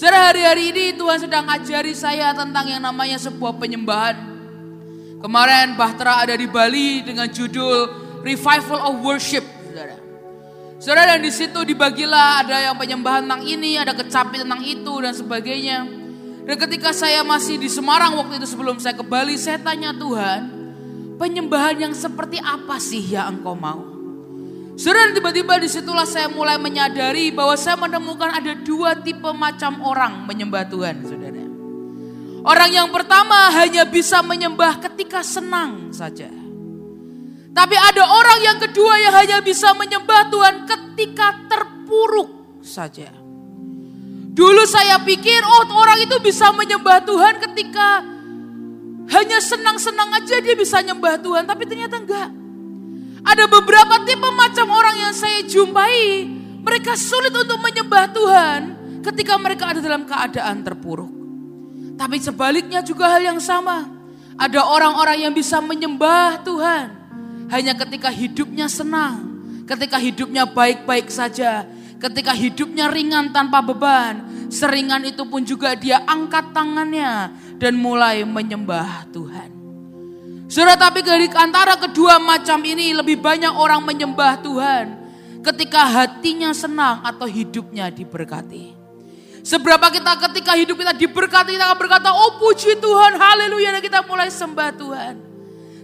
Saudara hari-hari ini Tuhan sedang ajari saya tentang yang namanya sebuah penyembahan. Kemarin Bahtera ada di Bali dengan judul Revival of Worship. Saudara. Saudara dan di situ dibagilah ada yang penyembahan tentang ini, ada kecapi tentang itu dan sebagainya. Dan ketika saya masih di Semarang waktu itu sebelum saya ke Bali, saya tanya Tuhan, penyembahan yang seperti apa sih yang engkau mau? Saudara tiba-tiba di situlah saya mulai menyadari bahwa saya menemukan ada dua tipe macam orang menyembah Tuhan saudara. Orang yang pertama hanya bisa menyembah ketika senang saja. Tapi ada orang yang kedua yang hanya bisa menyembah Tuhan ketika terpuruk saja. Dulu saya pikir oh orang itu bisa menyembah Tuhan ketika hanya senang-senang aja dia bisa menyembah Tuhan. Tapi ternyata enggak. Ada beberapa tipe macam orang yang saya jumpai, mereka sulit untuk menyembah Tuhan ketika mereka ada dalam keadaan terpuruk. Tapi sebaliknya juga hal yang sama. Ada orang-orang yang bisa menyembah Tuhan hanya ketika hidupnya senang, ketika hidupnya baik-baik saja, ketika hidupnya ringan tanpa beban. Seringan itu pun juga dia angkat tangannya dan mulai menyembah Tuhan. Saudara tapi dari antara kedua macam ini lebih banyak orang menyembah Tuhan ketika hatinya senang atau hidupnya diberkati. Seberapa kita ketika hidup kita diberkati kita akan berkata oh puji Tuhan haleluya dan kita mulai sembah Tuhan.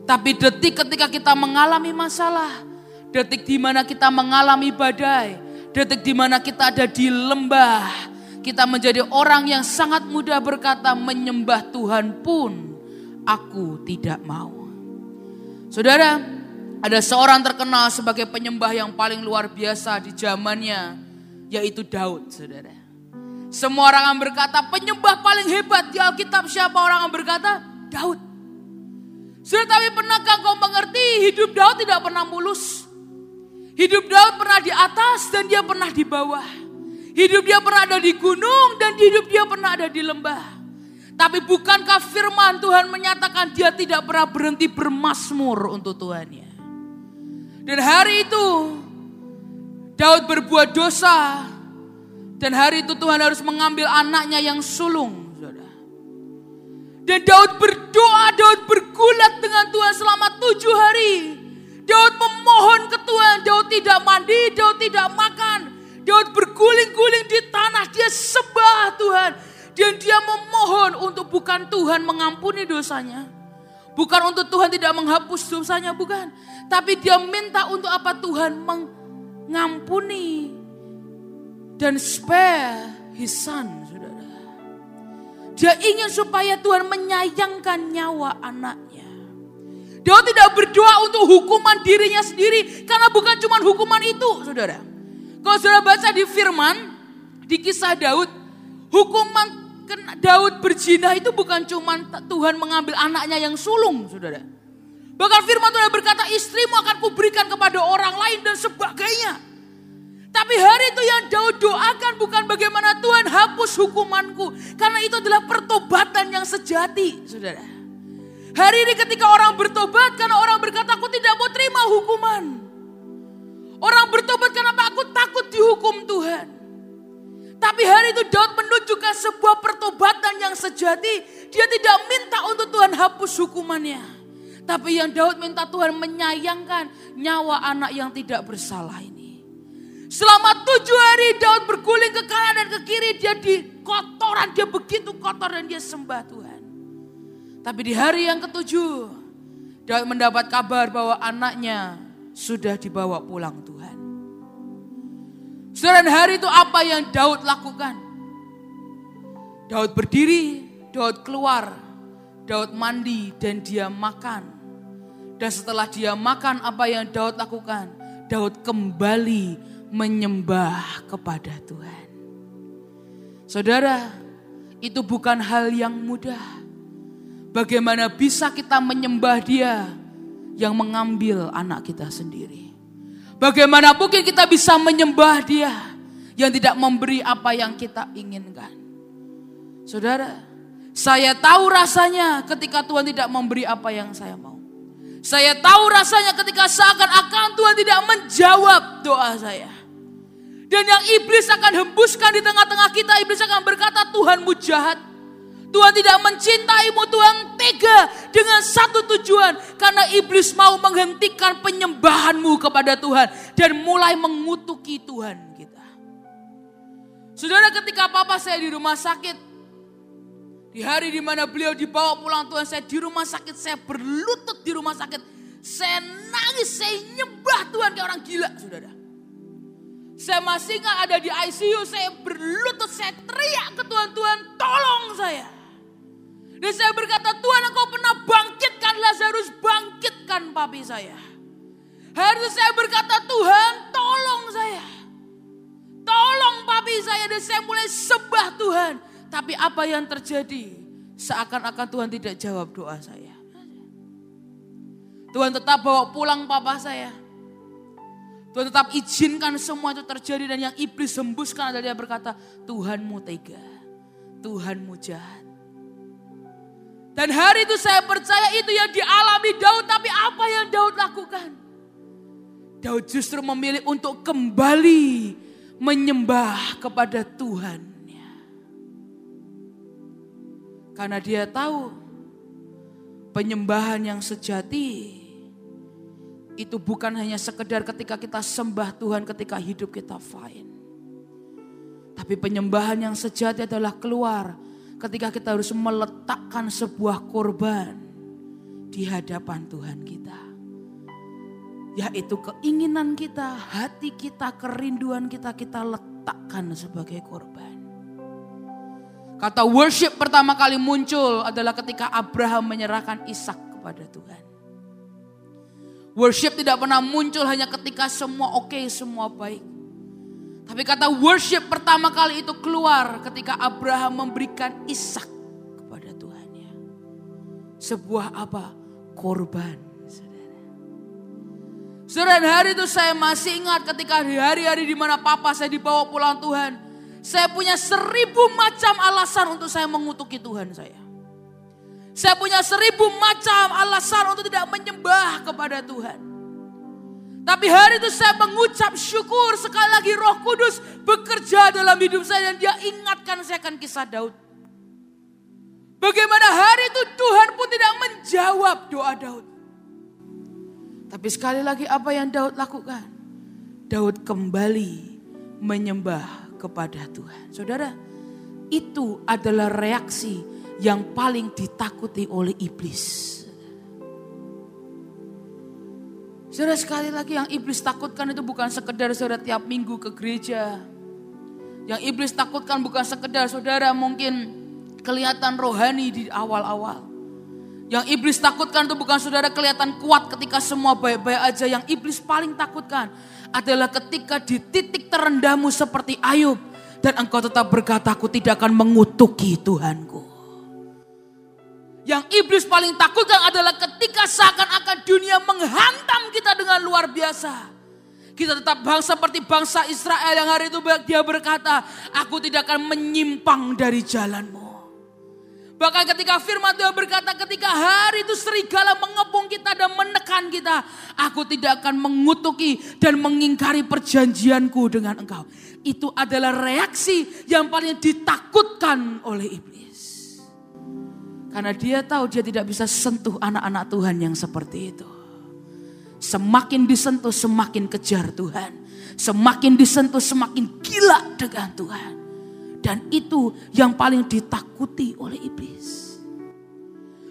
Tapi detik ketika kita mengalami masalah, detik di mana kita mengalami badai, detik di mana kita ada di lembah, kita menjadi orang yang sangat mudah berkata menyembah Tuhan pun aku tidak mau. Saudara, ada seorang terkenal sebagai penyembah yang paling luar biasa di zamannya, yaitu Daud, saudara. Semua orang yang berkata penyembah paling hebat di Alkitab siapa orang yang berkata? Daud. Saudara, tapi pernahkah kau mengerti hidup Daud tidak pernah mulus? Hidup Daud pernah di atas dan dia pernah di bawah. Hidup dia pernah ada di gunung dan hidup dia pernah ada di lembah. Tapi bukankah firman Tuhan menyatakan dia tidak pernah berhenti bermasmur untuk Tuhannya. Dan hari itu Daud berbuat dosa. Dan hari itu Tuhan harus mengambil anaknya yang sulung. Dan Daud berdoa, Daud bergulat dengan Tuhan selama tujuh hari. Daud memohon ke Tuhan, Daud tidak mandi, Daud tidak makan. Daud berguling-guling di tanah, dia sembah Tuhan. Dan dia memohon untuk bukan Tuhan mengampuni dosanya. Bukan untuk Tuhan tidak menghapus dosanya, bukan. Tapi dia minta untuk apa Tuhan mengampuni dan spare his son, saudara. Dia ingin supaya Tuhan menyayangkan nyawa anaknya. Dia tidak berdoa untuk hukuman dirinya sendiri karena bukan cuma hukuman itu, saudara. Kalau saudara baca di firman, di kisah Daud, hukuman Daud berzina itu bukan cuma Tuhan mengambil anaknya yang sulung, saudara. Bahkan firman Tuhan berkata, istrimu akan kuberikan kepada orang lain dan sebagainya. Tapi hari itu yang Daud doakan bukan bagaimana Tuhan hapus hukumanku. Karena itu adalah pertobatan yang sejati, saudara. Hari ini ketika orang bertobat karena orang berkata aku tidak mau terima hukuman. Orang bertobat karena aku takut dihukum Tuhan. Tapi hari itu Daud menunjukkan sebuah pertobatan yang sejati. Dia tidak minta untuk Tuhan hapus hukumannya. Tapi yang Daud minta Tuhan menyayangkan nyawa anak yang tidak bersalah ini. Selama tujuh hari Daud berguling ke kanan dan ke kiri. Dia di kotoran, dia begitu kotor dan dia sembah Tuhan. Tapi di hari yang ketujuh, Daud mendapat kabar bahwa anaknya sudah dibawa pulang Tuhan. Saudara hari itu apa yang Daud lakukan? Daud berdiri, Daud keluar, Daud mandi dan dia makan. Dan setelah dia makan apa yang Daud lakukan? Daud kembali menyembah kepada Tuhan. Saudara, itu bukan hal yang mudah. Bagaimana bisa kita menyembah dia yang mengambil anak kita sendiri. Bagaimana mungkin kita bisa menyembah dia yang tidak memberi apa yang kita inginkan. Saudara, saya tahu rasanya ketika Tuhan tidak memberi apa yang saya mau. Saya tahu rasanya ketika seakan-akan Tuhan tidak menjawab doa saya. Dan yang iblis akan hembuskan di tengah-tengah kita, iblis akan berkata Tuhanmu jahat. Tuhan tidak mencintaimu, Tuhan tega dengan satu tujuan. Karena iblis mau menghentikan penyembahanmu kepada Tuhan. Dan mulai mengutuki Tuhan kita. Saudara ketika papa saya di rumah sakit. Di hari di mana beliau dibawa pulang Tuhan saya di rumah sakit. Saya berlutut di rumah sakit. Saya nangis, saya nyembah Tuhan kayak orang gila saudara. Saya masih nggak ada di ICU, saya berlutut, saya teriak ke Tuhan, Tuhan tolong saya. Dan saya berkata, Tuhan engkau pernah bangkitkan Lazarus, bangkitkan papi saya. Hari itu saya berkata, Tuhan tolong saya. Tolong papi saya dan saya mulai sembah Tuhan. Tapi apa yang terjadi? Seakan-akan Tuhan tidak jawab doa saya. Tuhan tetap bawa pulang papa saya. Tuhan tetap izinkan semua itu terjadi dan yang iblis hembuskan adalah dia berkata, Tuhanmu tega, Tuhanmu jahat. Dan hari itu saya percaya itu yang dialami Daud, tapi apa yang Daud lakukan? Daud justru memilih untuk kembali menyembah kepada Tuhan. Karena dia tahu penyembahan yang sejati itu bukan hanya sekedar ketika kita sembah Tuhan ketika hidup kita fine. Tapi penyembahan yang sejati adalah keluar ketika kita harus meletakkan sebuah korban di hadapan Tuhan kita. Yaitu keinginan kita, hati kita, kerinduan kita, kita letakkan sebagai korban. Kata worship pertama kali muncul adalah ketika Abraham menyerahkan Ishak kepada Tuhan. Worship tidak pernah muncul hanya ketika semua oke, okay, semua baik. Tapi kata worship pertama kali itu keluar ketika Abraham memberikan Ishak kepada Tuhannya. Sebuah apa? Korban. Saudara. hari itu saya masih ingat ketika hari-hari di mana papa saya dibawa pulang Tuhan. Saya punya seribu macam alasan untuk saya mengutuki Tuhan saya. Saya punya seribu macam alasan untuk tidak menyembah kepada Tuhan. Tapi hari itu saya mengucap syukur sekali lagi roh kudus bekerja dalam hidup saya dan dia ingatkan saya akan kisah Daud. Bagaimana hari itu Tuhan pun tidak menjawab doa Daud. Tapi sekali lagi apa yang Daud lakukan? Daud kembali menyembah kepada Tuhan. Saudara, itu adalah reaksi yang paling ditakuti oleh iblis. Saudara sekali lagi yang iblis takutkan itu bukan sekedar saudara tiap minggu ke gereja. Yang iblis takutkan bukan sekedar saudara mungkin kelihatan rohani di awal-awal. Yang iblis takutkan itu bukan saudara kelihatan kuat ketika semua baik-baik aja. Yang iblis paling takutkan adalah ketika di titik terendahmu seperti Ayub. Dan engkau tetap berkata, aku tidak akan mengutuki Tuhanku. Yang iblis paling takutkan adalah ketika seakan-akan dunia menghantam kita dengan luar biasa. Kita tetap bangsa seperti bangsa Israel yang hari itu dia berkata, aku tidak akan menyimpang dari jalanmu. Bahkan ketika firman Tuhan berkata ketika hari itu serigala mengepung kita dan menekan kita. Aku tidak akan mengutuki dan mengingkari perjanjianku dengan engkau. Itu adalah reaksi yang paling ditakutkan oleh iblis. Karena dia tahu dia tidak bisa sentuh anak-anak Tuhan yang seperti itu. Semakin disentuh semakin kejar Tuhan. Semakin disentuh semakin gila dengan Tuhan. Dan itu yang paling ditakuti oleh iblis.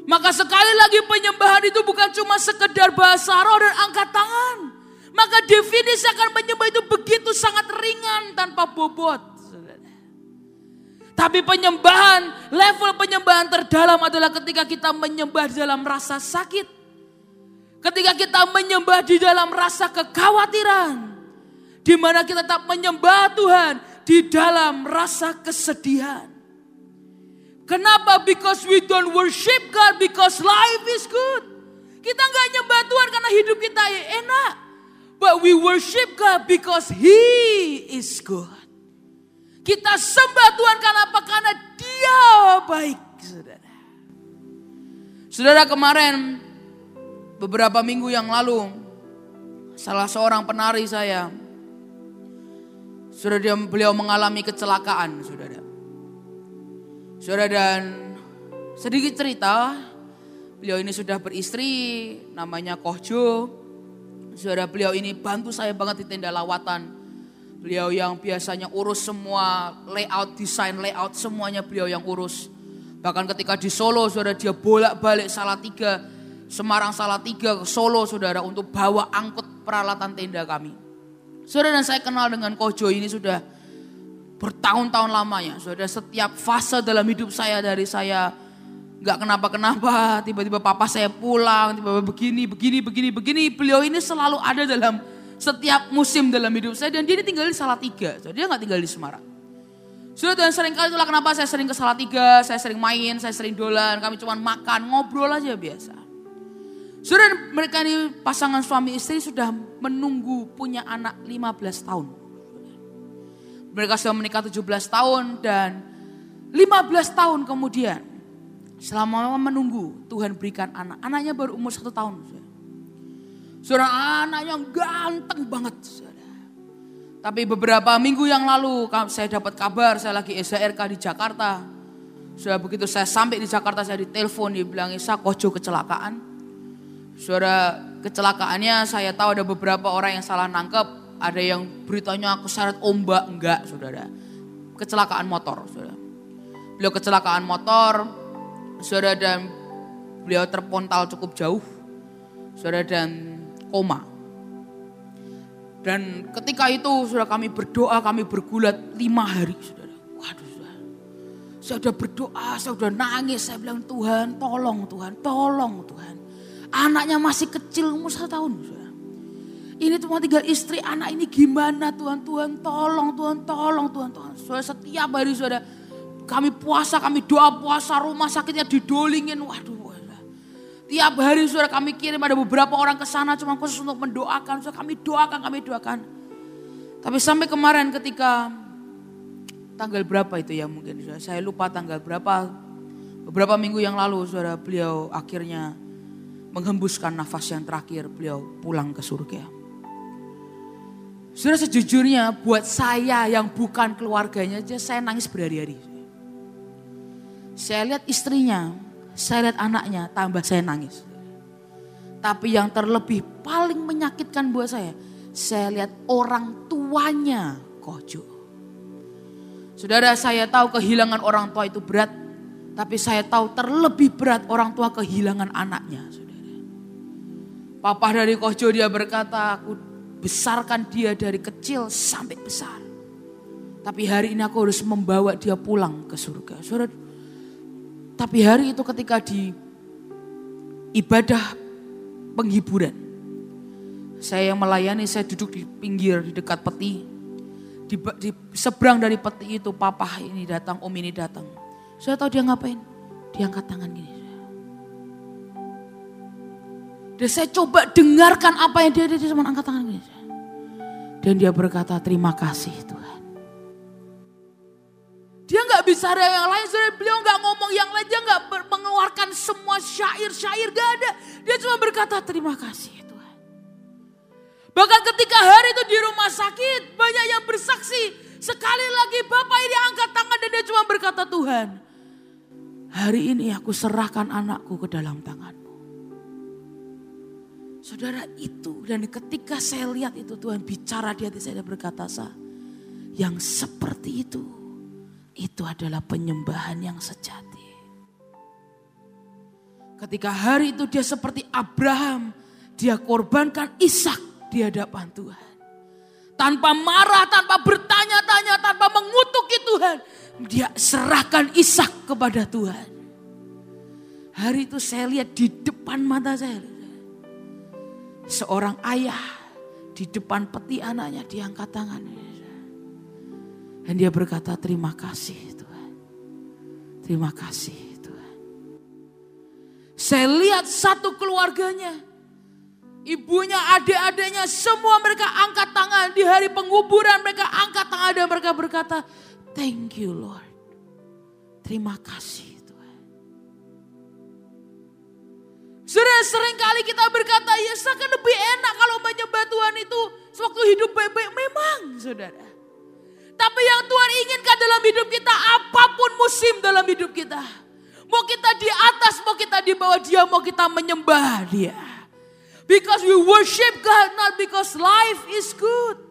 Maka sekali lagi penyembahan itu bukan cuma sekedar bahasa roh dan angkat tangan. Maka definisi akan menyembah itu begitu sangat ringan tanpa bobot. Tapi penyembahan, level penyembahan terdalam adalah ketika kita menyembah di dalam rasa sakit. Ketika kita menyembah di dalam rasa kekhawatiran. Di mana kita tak menyembah Tuhan di dalam rasa kesedihan. Kenapa? Because we don't worship God because life is good. Kita nggak nyembah Tuhan karena hidup kita enak. But we worship God because He is good. Kita sembah Tuhan karena apa? Karena dia baik, saudara. Saudara kemarin, beberapa minggu yang lalu, salah seorang penari saya, Saudara dia, beliau mengalami kecelakaan, saudara. Saudara dan sedikit cerita, beliau ini sudah beristri, namanya Kohjo. Saudara beliau ini bantu saya banget di tenda lawatan. Beliau yang biasanya urus semua layout, desain layout semuanya beliau yang urus. Bahkan ketika di Solo, saudara dia bolak-balik salah tiga, Semarang salah tiga ke Solo, saudara untuk bawa angkut peralatan tenda kami. Saudara dan saya kenal dengan Kojo ini sudah bertahun-tahun lamanya. Saudara setiap fase dalam hidup saya dari saya nggak kenapa-kenapa, tiba-tiba papa saya pulang, tiba-tiba begini, begini, begini, begini. Beliau ini selalu ada dalam setiap musim dalam hidup saya dan dia tinggal di Salatiga. So, dia nggak tinggal di Semarang. Sudah dan sering kali itulah kenapa saya sering ke Salatiga, saya sering main, saya sering dolan, kami cuma makan, ngobrol aja biasa. Sudah mereka ini pasangan suami istri sudah menunggu punya anak 15 tahun. Mereka sudah menikah 17 tahun dan 15 tahun kemudian Selama menunggu Tuhan berikan anak. Anaknya baru umur satu tahun. Saudara anaknya ganteng banget. Saudara. Tapi beberapa minggu yang lalu saya dapat kabar saya lagi SHRK di Jakarta. Sudah begitu saya sampai di Jakarta saya ditelepon dia bilang Isa kojo kecelakaan. Saudara kecelakaannya saya tahu ada beberapa orang yang salah nangkep. Ada yang beritanya keseret ombak. Enggak saudara. Kecelakaan motor saudara. Beliau kecelakaan motor, saudara dan beliau terpontal cukup jauh, saudara dan koma. Dan ketika itu saudara kami berdoa, kami bergulat lima hari saudara. Waduh saudara. Saya sudah berdoa, saya sudah nangis, saya bilang Tuhan tolong Tuhan, tolong Tuhan. Anaknya masih kecil umur satu tahun saudara. Ini cuma tinggal istri, anak ini gimana Tuhan, Tuhan tolong, Tuhan tolong, Tuhan, Tuhan. Saudara setiap hari saudara kami puasa, kami doa puasa, rumah sakitnya didolingin. Waduh. Tiap hari sudah kami kirim ada beberapa orang ke sana cuma khusus untuk mendoakan. Sudah kami doakan, kami doakan. Tapi sampai kemarin ketika tanggal berapa itu ya mungkin saya lupa tanggal berapa. Beberapa minggu yang lalu saudara beliau akhirnya menghembuskan nafas yang terakhir beliau pulang ke surga. Sudah sejujurnya buat saya yang bukan keluarganya aja saya nangis berhari-hari. Saya lihat istrinya, saya lihat anaknya, tambah saya nangis. Tapi yang terlebih paling menyakitkan buat saya, saya lihat orang tuanya Kojo. Saudara saya tahu kehilangan orang tua itu berat, tapi saya tahu terlebih berat orang tua kehilangan anaknya. Saudara. Papa dari Kojo dia berkata, aku besarkan dia dari kecil sampai besar. Tapi hari ini aku harus membawa dia pulang ke surga. Saudara, tapi hari itu ketika di ibadah penghiburan. Saya yang melayani, saya duduk di pinggir di dekat peti. Di, di seberang dari peti itu papa ini datang, om ini datang. Saya tahu dia ngapain? Dia angkat tangan gini. Dan saya coba dengarkan apa yang dia, dia, dia cuma angkat tangan gini. Dan dia berkata terima kasih Tuhan. Dia nggak bisa ada yang lain, saudara. Beliau nggak ngomong yang lain, dia nggak mengeluarkan semua syair-syair, gak ada. Dia cuma berkata terima kasih Tuhan. Bahkan ketika hari itu di rumah sakit, banyak yang bersaksi. Sekali lagi Bapak ini angkat tangan dan dia cuma berkata Tuhan. Hari ini aku serahkan anakku ke dalam tanganmu. Saudara itu dan ketika saya lihat itu Tuhan bicara di hati saya berkata, Sa, yang seperti itu itu adalah penyembahan yang sejati. Ketika hari itu dia seperti Abraham, dia korbankan Ishak di hadapan Tuhan. Tanpa marah, tanpa bertanya-tanya, tanpa mengutuki Tuhan. Dia serahkan Ishak kepada Tuhan. Hari itu saya lihat di depan mata saya. Seorang ayah di depan peti anaknya diangkat tangannya. Dan dia berkata terima kasih Tuhan. Terima kasih Tuhan. Saya lihat satu keluarganya. Ibunya, adik-adiknya, semua mereka angkat tangan. Di hari penguburan mereka angkat tangan dan mereka berkata, thank you Lord. Terima kasih Tuhan. Sudah sering kali kita berkata, ya akan lebih enak kalau menyembah Tuhan itu sewaktu hidup baik-baik. Memang saudara. Tapi yang Tuhan inginkan dalam hidup kita, apa pun musim dalam hidup kita. Mau kita di atas, mau kita di bawah dia, mau kita menyembah dia. Because we worship God, not because life is good.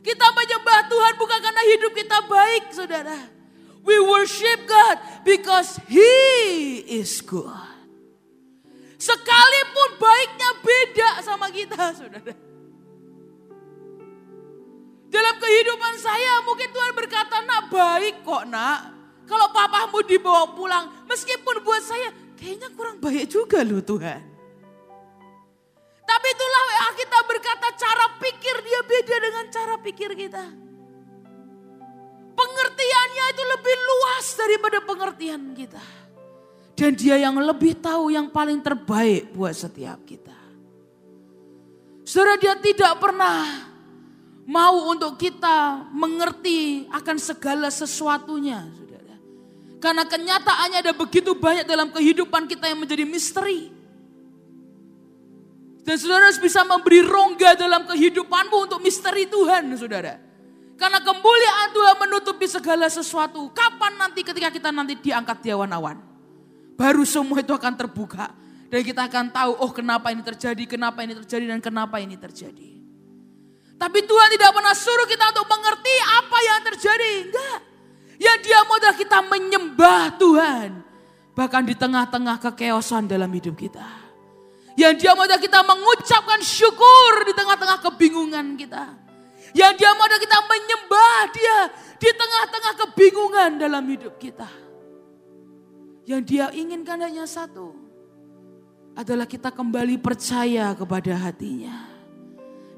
Kita menyembah Tuhan bukan karena hidup kita baik, saudara. We worship God because He is good. Sekalipun baiknya beda sama kita, saudara. Dalam kehidupan saya mungkin Tuhan berkata, nak baik kok nak. Kalau papamu dibawa pulang, meskipun buat saya kayaknya kurang baik juga loh Tuhan. Tapi itulah kita berkata cara pikir dia beda dengan cara pikir kita. Pengertiannya itu lebih luas daripada pengertian kita. Dan dia yang lebih tahu yang paling terbaik buat setiap kita. Saudara dia tidak pernah mau untuk kita mengerti akan segala sesuatunya, saudara. Karena kenyataannya ada begitu banyak dalam kehidupan kita yang menjadi misteri. Dan saudara harus bisa memberi rongga dalam kehidupanmu untuk misteri Tuhan, saudara. Karena kemuliaan Tuhan menutupi segala sesuatu. Kapan nanti ketika kita nanti diangkat di awan-awan. Baru semua itu akan terbuka. Dan kita akan tahu, oh kenapa ini terjadi, kenapa ini terjadi, dan kenapa ini terjadi. Tapi Tuhan tidak pernah suruh kita untuk mengerti apa yang terjadi. Enggak. Yang dia mau adalah kita menyembah Tuhan. Bahkan di tengah-tengah kekeosan dalam hidup kita. Yang dia mau adalah kita mengucapkan syukur di tengah-tengah kebingungan kita. Yang dia mau adalah kita menyembah dia di tengah-tengah kebingungan dalam hidup kita. Yang dia inginkan hanya satu. Adalah kita kembali percaya kepada hatinya.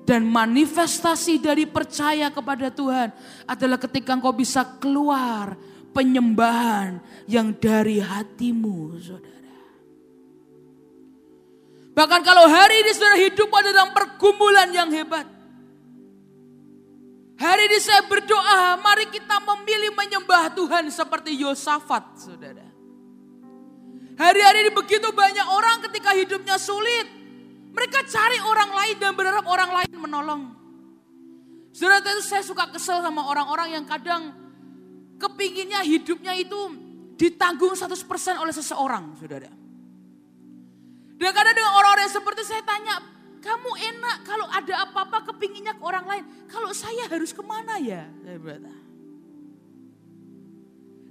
Dan manifestasi dari percaya kepada Tuhan adalah ketika engkau bisa keluar penyembahan yang dari hatimu, saudara. Bahkan kalau hari ini saudara hidup pada dalam pergumulan yang hebat. Hari ini saya berdoa, mari kita memilih menyembah Tuhan seperti Yosafat, saudara. Hari-hari ini begitu banyak orang ketika hidupnya sulit, mereka cari orang lain dan berharap orang lain menolong. Saudara itu saya suka kesel sama orang-orang yang kadang kepinginnya hidupnya itu ditanggung 100% oleh seseorang, saudara. Dan kadang dengan orang-orang seperti saya tanya, kamu enak kalau ada apa-apa kepinginnya ke orang lain. Kalau saya harus ke mana ya? Saya berkata.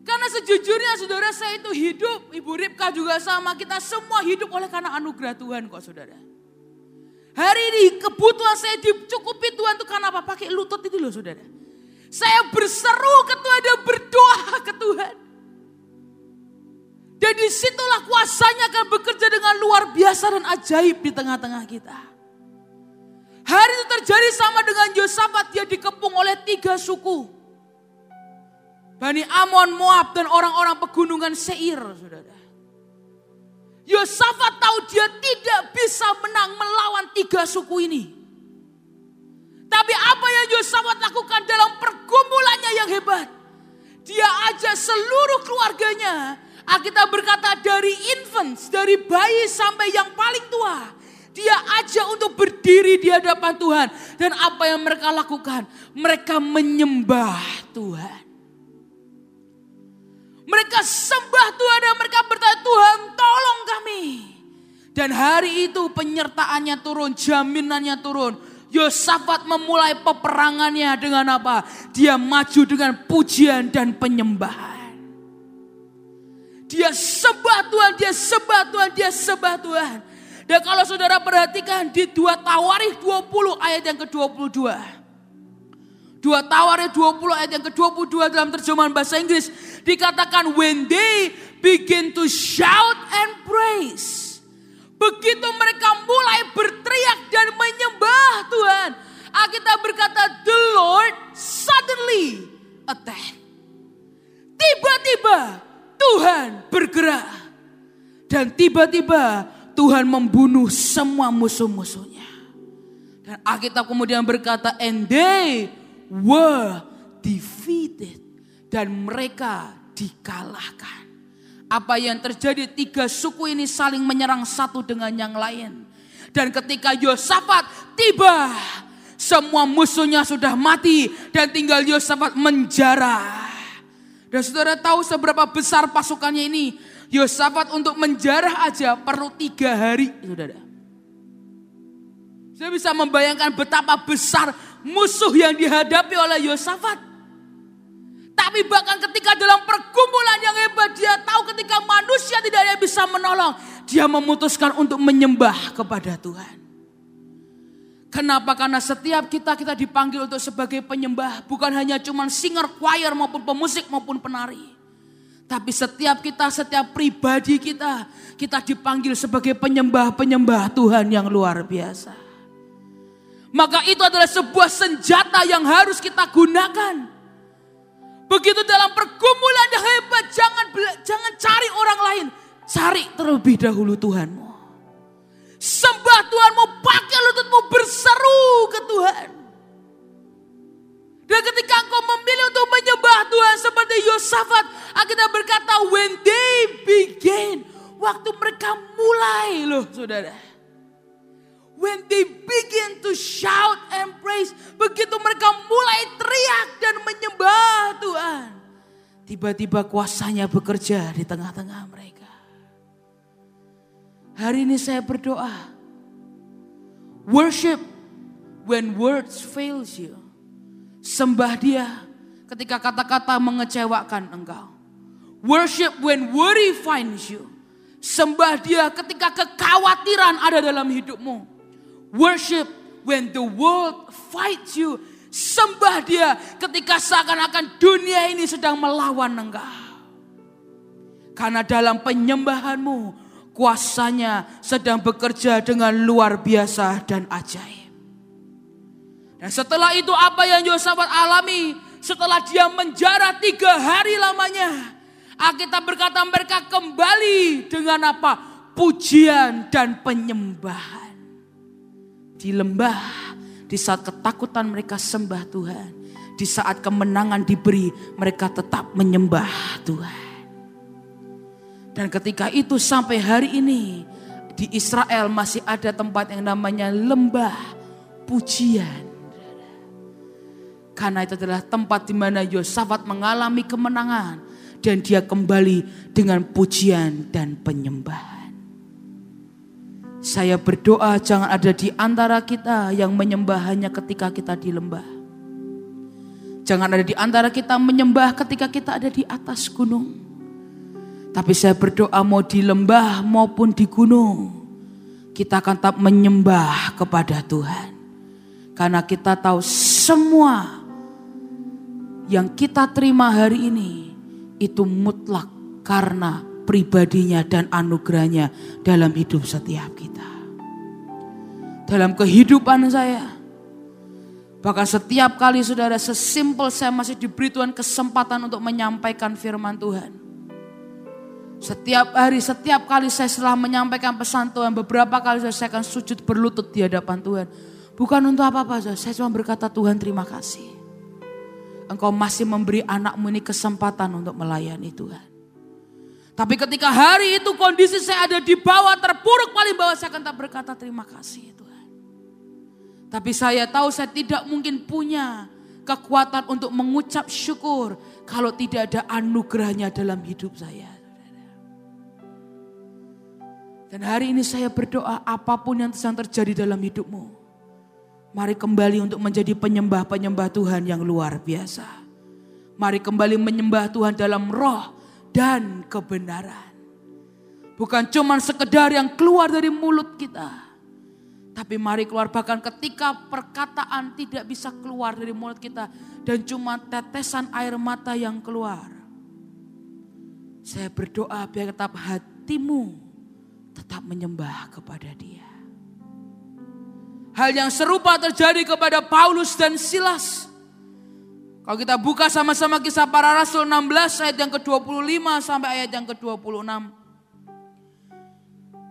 Karena sejujurnya saudara saya itu hidup, Ibu Ripka juga sama, kita semua hidup oleh karena anugerah Tuhan kok saudara. Hari ini kebutuhan saya dicukupi Tuhan itu karena apa? Pakai lutut itu loh saudara. Saya berseru ke Tuhan dan berdoa ke Tuhan. Dan di situlah kuasanya akan bekerja dengan luar biasa dan ajaib di tengah-tengah kita. Hari itu terjadi sama dengan Yosafat, dia dikepung oleh tiga suku. Bani Amon, Moab, dan orang-orang pegunungan Seir, saudara. Yosafat tahu dia tidak bisa menang melawan tiga suku ini. Tapi apa yang Yosafat lakukan dalam pergumulannya yang hebat. Dia ajak seluruh keluarganya. Kita berkata dari infants, dari bayi sampai yang paling tua. Dia ajak untuk berdiri di hadapan Tuhan. Dan apa yang mereka lakukan? Mereka menyembah Tuhan. Mereka sembah Tuhan dan mereka bertanya, Tuhan tolong kami. Dan hari itu penyertaannya turun, jaminannya turun. Yosafat memulai peperangannya dengan apa? Dia maju dengan pujian dan penyembahan. Dia sembah Tuhan, dia sembah Tuhan, dia sembah Tuhan. Dan kalau saudara perhatikan di 2 Tawarikh 20 ayat yang ke-22. Dua Tawarikh 20 ayat yang ke-22 dalam terjemahan bahasa Inggris dikatakan when they begin to shout and praise. Begitu mereka mulai berteriak dan menyembah Tuhan. Alkitab berkata the Lord suddenly attack. Tiba-tiba Tuhan bergerak. Dan tiba-tiba Tuhan membunuh semua musuh-musuhnya. Dan Alkitab kemudian berkata and they were defeated dan mereka dikalahkan. Apa yang terjadi tiga suku ini saling menyerang satu dengan yang lain. Dan ketika Yosafat tiba, Semua musuhnya sudah mati dan tinggal Yosafat menjarah. Dan saudara tahu seberapa besar pasukannya ini. Yosafat untuk menjarah aja perlu tiga hari saudara. Saya bisa membayangkan betapa besar musuh yang dihadapi oleh Yosafat. Tapi bahkan ketika dalam pergumulan yang hebat dia tahu ketika manusia tidak ada bisa menolong. Dia memutuskan untuk menyembah kepada Tuhan. Kenapa? Karena setiap kita kita dipanggil untuk sebagai penyembah. Bukan hanya cuman singer, choir maupun pemusik maupun penari. Tapi setiap kita, setiap pribadi kita, kita dipanggil sebagai penyembah-penyembah Tuhan yang luar biasa. Maka itu adalah sebuah senjata yang harus kita gunakan. Begitu dalam pergumulan yang hebat, jangan jangan cari orang lain, cari terlebih dahulu Tuhanmu. Sembah Tuhanmu, pakai lututmu berseru ke Tuhan. Dan ketika engkau memilih untuk menyembah Tuhan seperti Yosafat, kita berkata when they begin, waktu mereka mulai loh saudara. When they begin to shout and praise, begitu mereka mulai teriak dan menyembah Tuhan. Tiba-tiba kuasanya bekerja di tengah-tengah mereka. Hari ini saya berdoa. Worship when words fails you. Sembah dia ketika kata-kata mengecewakan engkau. Worship when worry finds you. Sembah dia ketika kekhawatiran ada dalam hidupmu. Worship when the world fights you. Sembah dia ketika seakan-akan dunia ini sedang melawan engkau. Karena dalam penyembahanmu kuasanya sedang bekerja dengan luar biasa dan ajaib. Dan setelah itu apa yang Yosafat alami? Setelah dia menjara tiga hari lamanya. Alkitab berkata mereka kembali dengan apa? Pujian dan penyembahan. Di lembah, di saat ketakutan mereka sembah Tuhan. Di saat kemenangan diberi, mereka tetap menyembah Tuhan. Dan ketika itu sampai hari ini di Israel masih ada tempat yang namanya lembah pujian. Karena itu adalah tempat di mana Yosafat mengalami kemenangan dan dia kembali dengan pujian dan penyembahan. Saya berdoa jangan ada di antara kita yang menyembah hanya ketika kita di lembah. Jangan ada di antara kita menyembah ketika kita ada di atas gunung. Tapi saya berdoa mau di lembah maupun di gunung. Kita akan tetap menyembah kepada Tuhan. Karena kita tahu semua yang kita terima hari ini itu mutlak karena pribadinya dan anugerahnya dalam hidup setiap kita. Dalam kehidupan saya, bahkan setiap kali saudara sesimpel saya masih diberi Tuhan kesempatan untuk menyampaikan firman Tuhan. Setiap hari, setiap kali saya setelah menyampaikan pesan Tuhan, beberapa kali saya akan sujud berlutut di hadapan Tuhan. Bukan untuk apa-apa, saya cuma berkata Tuhan terima kasih. Engkau masih memberi anakmu ini kesempatan untuk melayani Tuhan. Tapi ketika hari itu kondisi saya ada di bawah, terpuruk paling bawah, saya akan tak berkata terima kasih Tuhan. Tapi saya tahu saya tidak mungkin punya kekuatan untuk mengucap syukur kalau tidak ada anugerahnya dalam hidup saya. Dan hari ini saya berdoa apa pun yang sedang terjadi dalam hidupmu. Mari kembali untuk menjadi penyembah-penyembah Tuhan yang luar biasa. Mari kembali menyembah Tuhan dalam roh dan kebenaran. Bukan cuma sekedar yang keluar dari mulut kita. Tapi mari keluar bahkan ketika perkataan tidak bisa keluar dari mulut kita. Dan cuma tetesan air mata yang keluar. Saya berdoa biar tetap hatimu tetap menyembah kepada dia. Hal yang serupa terjadi kepada Paulus dan Silas. Kalau kita buka sama-sama kisah para rasul 16 ayat yang ke-25 sampai ayat yang ke-26.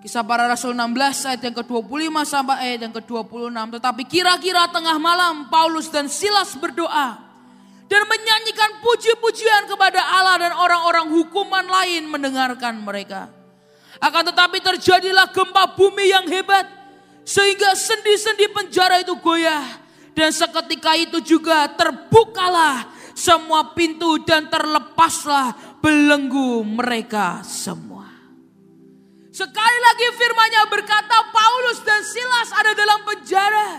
Kisah para rasul 16 ayat yang ke-25 sampai ayat yang ke-26. Tetapi kira-kira tengah malam Paulus dan Silas berdoa. Dan menyanyikan puji-pujian kepada Allah dan orang-orang hukuman lain mendengarkan mereka. Akan tetapi terjadilah gempa bumi yang hebat. Sehingga sendi-sendi penjara itu goyah. Dan seketika itu juga terbukalah semua pintu dan terlepaslah belenggu mereka semua. Sekali lagi firmanya berkata Paulus dan Silas ada dalam penjara.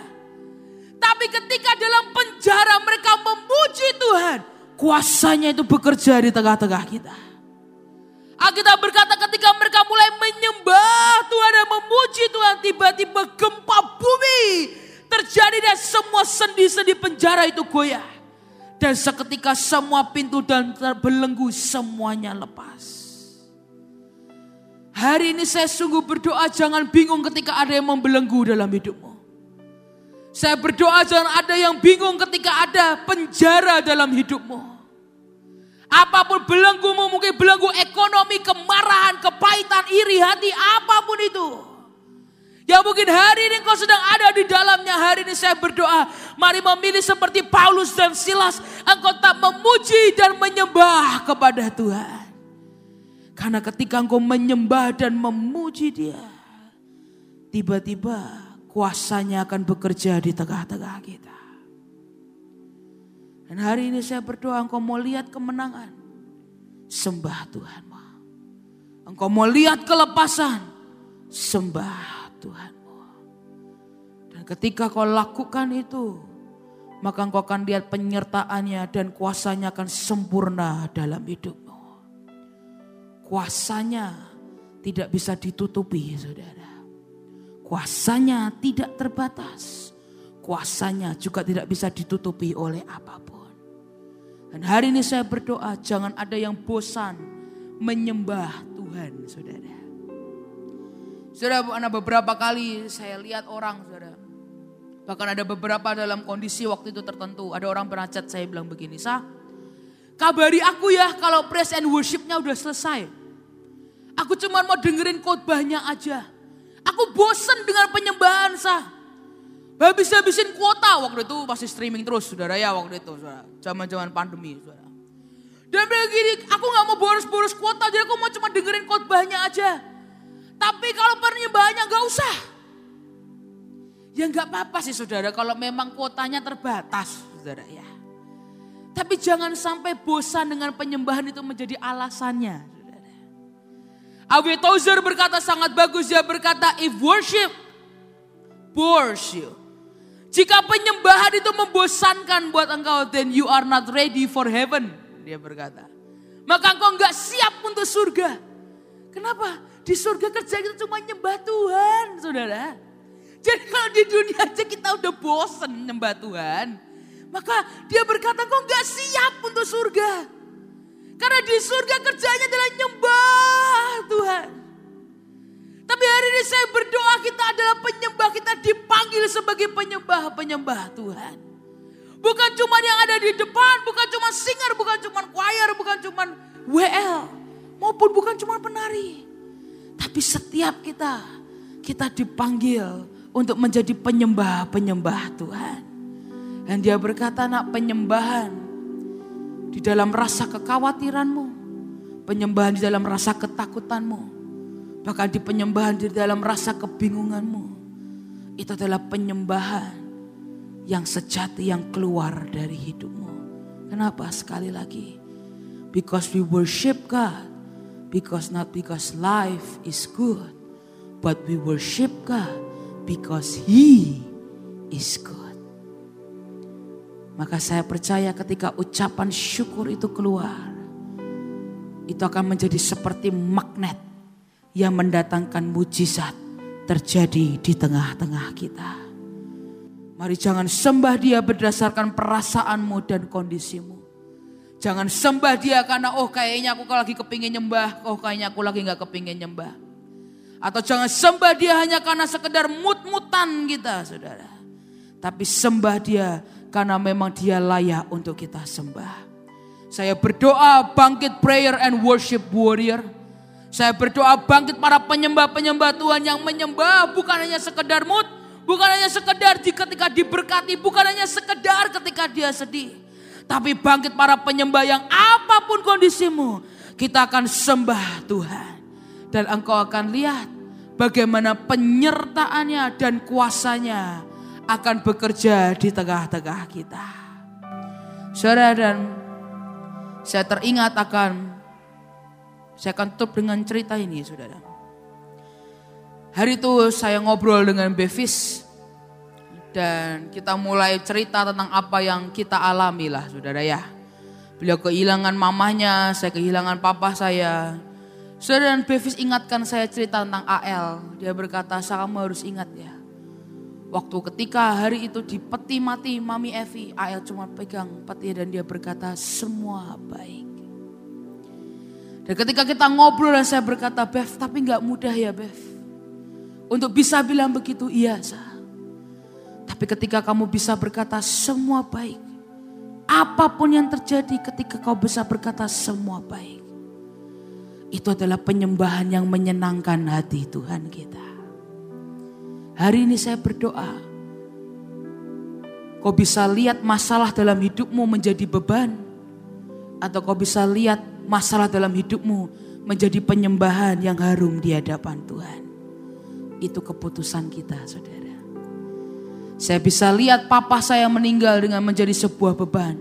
Tapi ketika dalam penjara mereka memuji Tuhan. Kuasanya itu bekerja di tengah-tengah kita. Alkitab berkata ketika mereka mulai menyembah Tuhan dan memuji Tuhan. Tiba-tiba gempa bumi terjadi dan semua sendi-sendi penjara itu goyah. Dan seketika semua pintu dan terbelenggu semuanya lepas. Hari ini saya sungguh berdoa jangan bingung ketika ada yang membelenggu dalam hidupmu. Saya berdoa jangan ada yang bingung ketika ada penjara dalam hidupmu. Apa pun belenggumu, mungkin belenggu ekonomi, kemarahan, kepahitan, iri hati, apa pun itu. Ya mungkin hari ini kau sedang ada di dalamnya. Hari ini saya berdoa. Mari memilih seperti Paulus dan Silas. Engkau tak memuji dan menyembah kepada Tuhan. Karena ketika engkau menyembah dan memuji dia. Tiba-tiba kuasanya akan bekerja di tengah-tengah kita. Dan hari ini saya berdoa engkau mau lihat kemenangan. Sembah Tuhan. Engkau mau lihat kelepasan. Sembah Tuhanmu. Dan ketika kau lakukan itu, maka engkau akan lihat penyertaannya dan kuasanya akan sempurna dalam hidupmu. Kuasanya tidak bisa ditutupi saudara. Kuasanya tidak terbatas. Kuasanya juga tidak bisa ditutupi oleh apa pun. Dan hari ini saya berdoa jangan ada yang bosan menyembah Tuhan saudara. Saudara, ada beberapa kali saya lihat orang, saudara. Bahkan ada beberapa dalam kondisi waktu itu tertentu. Ada orang pernah chat saya bilang begini, Sah, kabari aku ya kalau praise and worshipnya udah selesai. Aku cuma mau dengerin khotbahnya aja. Aku bosen dengan penyembahan, Sah. Habis-habisin kuota waktu itu pasti streaming terus, saudara ya waktu itu, saudara. Zaman-zaman pandemi, saudara. Dan bilang gini, aku gak mau boros-boros kuota, jadi aku mau cuma dengerin khotbahnya aja. Tapi kalau penyembahannya nggak usah. Ya nggak apa-apa sih saudara kalau memang kuotanya terbatas saudara ya. Tapi jangan sampai bosan dengan penyembahan itu menjadi alasannya. Awi Tozer berkata sangat bagus. Dia berkata if worship bores you. Jika penyembahan itu membosankan buat engkau then you are not ready for heaven. Dia berkata. Maka engkau nggak siap untuk surga. Kenapa? Di surga kerja kita cuma nyembah Tuhan, saudara. Jadi kalau di dunia aja kita udah bosen nyembah Tuhan. Maka dia berkata kok gak siap untuk surga. Karena di surga kerjanya adalah nyembah Tuhan. Tapi hari ini saya berdoa kita adalah penyembah. Kita dipanggil sebagai penyembah-penyembah Tuhan. Bukan cuma yang ada di depan, bukan cuma singer, bukan cuma choir, bukan cuma WL. Maupun bukan cuma penari. Tapi setiap kita, kita dipanggil untuk menjadi penyembah-penyembah Tuhan. Dan dia berkata nak penyembahan di dalam rasa kekhawatiranmu. Penyembahan di dalam rasa ketakutanmu. Bahkan di penyembahan di dalam rasa kebingunganmu. Itu adalah penyembahan yang sejati yang keluar dari hidupmu. Kenapa sekali lagi? Because we worship God Because not because life is good, but we worship God because He is good. Maka saya percaya ketika ucapan syukur itu keluar, itu akan menjadi seperti magnet yang mendatangkan mujizat terjadi di tengah-tengah kita. Mari jangan sembah dia berdasarkan perasaanmu dan kondisimu. Jangan sembah dia karena oh kayaknya aku lagi kepingin nyembah. Oh kayaknya aku lagi gak kepingin nyembah. Atau jangan sembah dia hanya karena sekedar mut-mutan kita saudara. Tapi sembah dia karena memang dia layak untuk kita sembah. Saya berdoa bangkit prayer and worship warrior. Saya berdoa bangkit para penyembah-penyembah Tuhan yang menyembah bukan hanya sekedar mood, bukan hanya sekedar ketika diberkati, bukan hanya sekedar ketika dia sedih. Tapi bangkit para penyembah yang apa pun kondisimu. Kita akan sembah Tuhan. Dan engkau akan lihat bagaimana penyertaannya dan kuasanya akan bekerja di tengah-tengah kita. Saudara dan saya teringat akan saya akan tutup dengan cerita ini saudara. Hari itu saya ngobrol dengan Bevis dan kita mulai cerita tentang apa yang kita alami lah saudara ya. Beliau kehilangan mamanya, saya kehilangan papa saya. Saudara dan Bevis ingatkan saya cerita tentang AL. Dia berkata, kamu harus ingat ya. Waktu ketika hari itu di peti mati Mami Evi, AL cuma pegang peti dan dia berkata semua baik. Dan ketika kita ngobrol dan saya berkata, Bev tapi nggak mudah ya Bev. Untuk bisa bilang begitu, iya sah. Tapi ketika kamu bisa berkata semua baik. Apa pun yang terjadi ketika kau bisa berkata semua baik. Itu adalah penyembahan yang menyenangkan hati Tuhan kita. Hari ini saya berdoa. Kau bisa lihat masalah dalam hidupmu menjadi beban. Atau kau bisa lihat masalah dalam hidupmu menjadi penyembahan yang harum di hadapan Tuhan. Itu keputusan kita saudara. Saya bisa lihat papa saya meninggal dengan menjadi sebuah beban.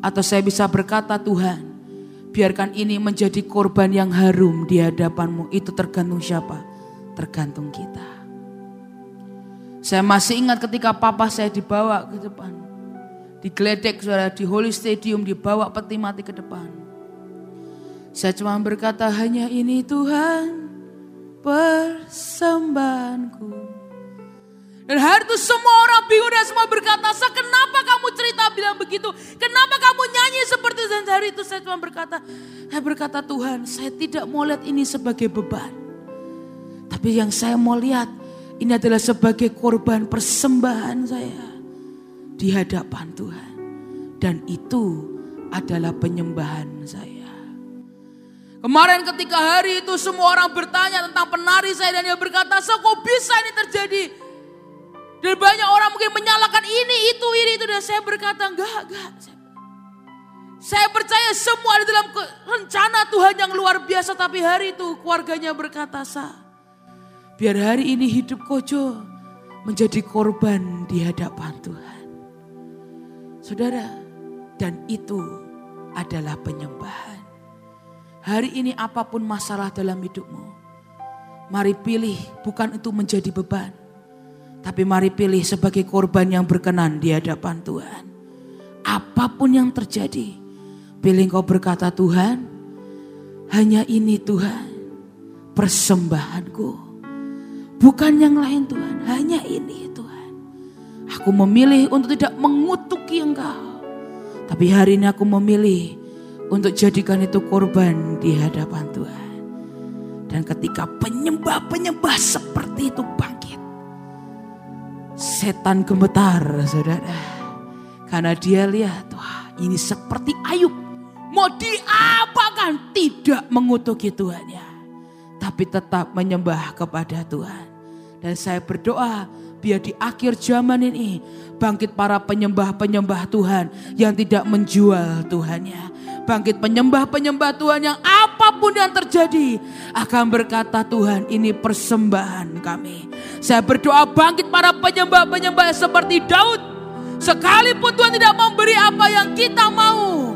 Atau saya bisa berkata Tuhan, biarkan ini menjadi korban yang harum di hadapanmu. Itu tergantung siapa? Tergantung kita. Saya masih ingat ketika papa saya dibawa ke depan. Digeledek saudara di Holy Stadium dibawa peti mati ke depan. Saya cuma berkata hanya ini Tuhan persembahanku. Dan hari itu semua orang bingung dan semua berkata, Sa kenapa kamu cerita bilang begitu? Kenapa kamu nyanyi seperti? Dan hari itu saya cuma berkata, saya berkata Tuhan saya tidak mau lihat ini sebagai beban. Tapi yang saya mau lihat ini adalah sebagai korban persembahan saya di hadapan Tuhan. Dan itu adalah penyembahan saya. Kemarin ketika hari itu semua orang bertanya tentang penari saya dan dia berkata, so kok bisa ini terjadi? Dan banyak orang mungkin menyalahkan ini, itu, ini, itu. Dan saya berkata, enggak, enggak. Saya percaya semua ada dalam rencana Tuhan yang luar biasa. Tapi hari itu keluarganya berkata, sah Biar hari ini hidup Kojo menjadi korban di hadapan Tuhan. Saudara, dan itu adalah penyembahan. Hari ini apa pun masalah dalam hidupmu, mari pilih bukan itu menjadi beban. Tapi mari pilih sebagai korban yang berkenan di hadapan Tuhan. Apa pun yang terjadi, pilih kau berkata Tuhan, hanya ini Tuhan persembahanku. Bukan yang lain Tuhan, hanya ini Tuhan. Aku memilih untuk tidak mengutuki Engkau. Tapi hari ini aku memilih untuk jadikan itu korban di hadapan Tuhan. Dan ketika penyembah-penyembah seperti itu. Setan gemetar saudara. Karena dia lihat, wah ini seperti Ayub. Mau diapakan tidak mengutuki Tuhannya tapi tetap menyembah kepada Tuhan. Dan saya berdoa biar di akhir zaman ini bangkit para penyembah-penyembah Tuhan yang tidak menjual Tuhannya. Bangkit penyembah-penyembah Tuhan yang apa pun yang terjadi akan berkata Tuhan ini persembahan kami. Saya berdoa bangkit para penyembah-penyembah seperti Daud. Sekalipun Tuhan tidak memberi apa yang kita mau.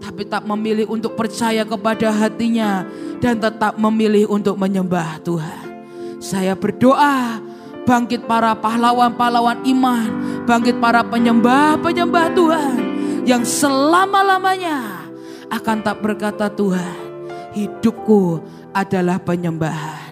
Tapi tak memilih untuk percaya kepada hatinya dan tetap memilih untuk menyembah Tuhan. Saya berdoa bangkit para pahlawan-pahlawan iman, bangkit para penyembah-penyembah Tuhan yang selama-lamanya akan tak berkata Tuhan, hidupku adalah penyembahan.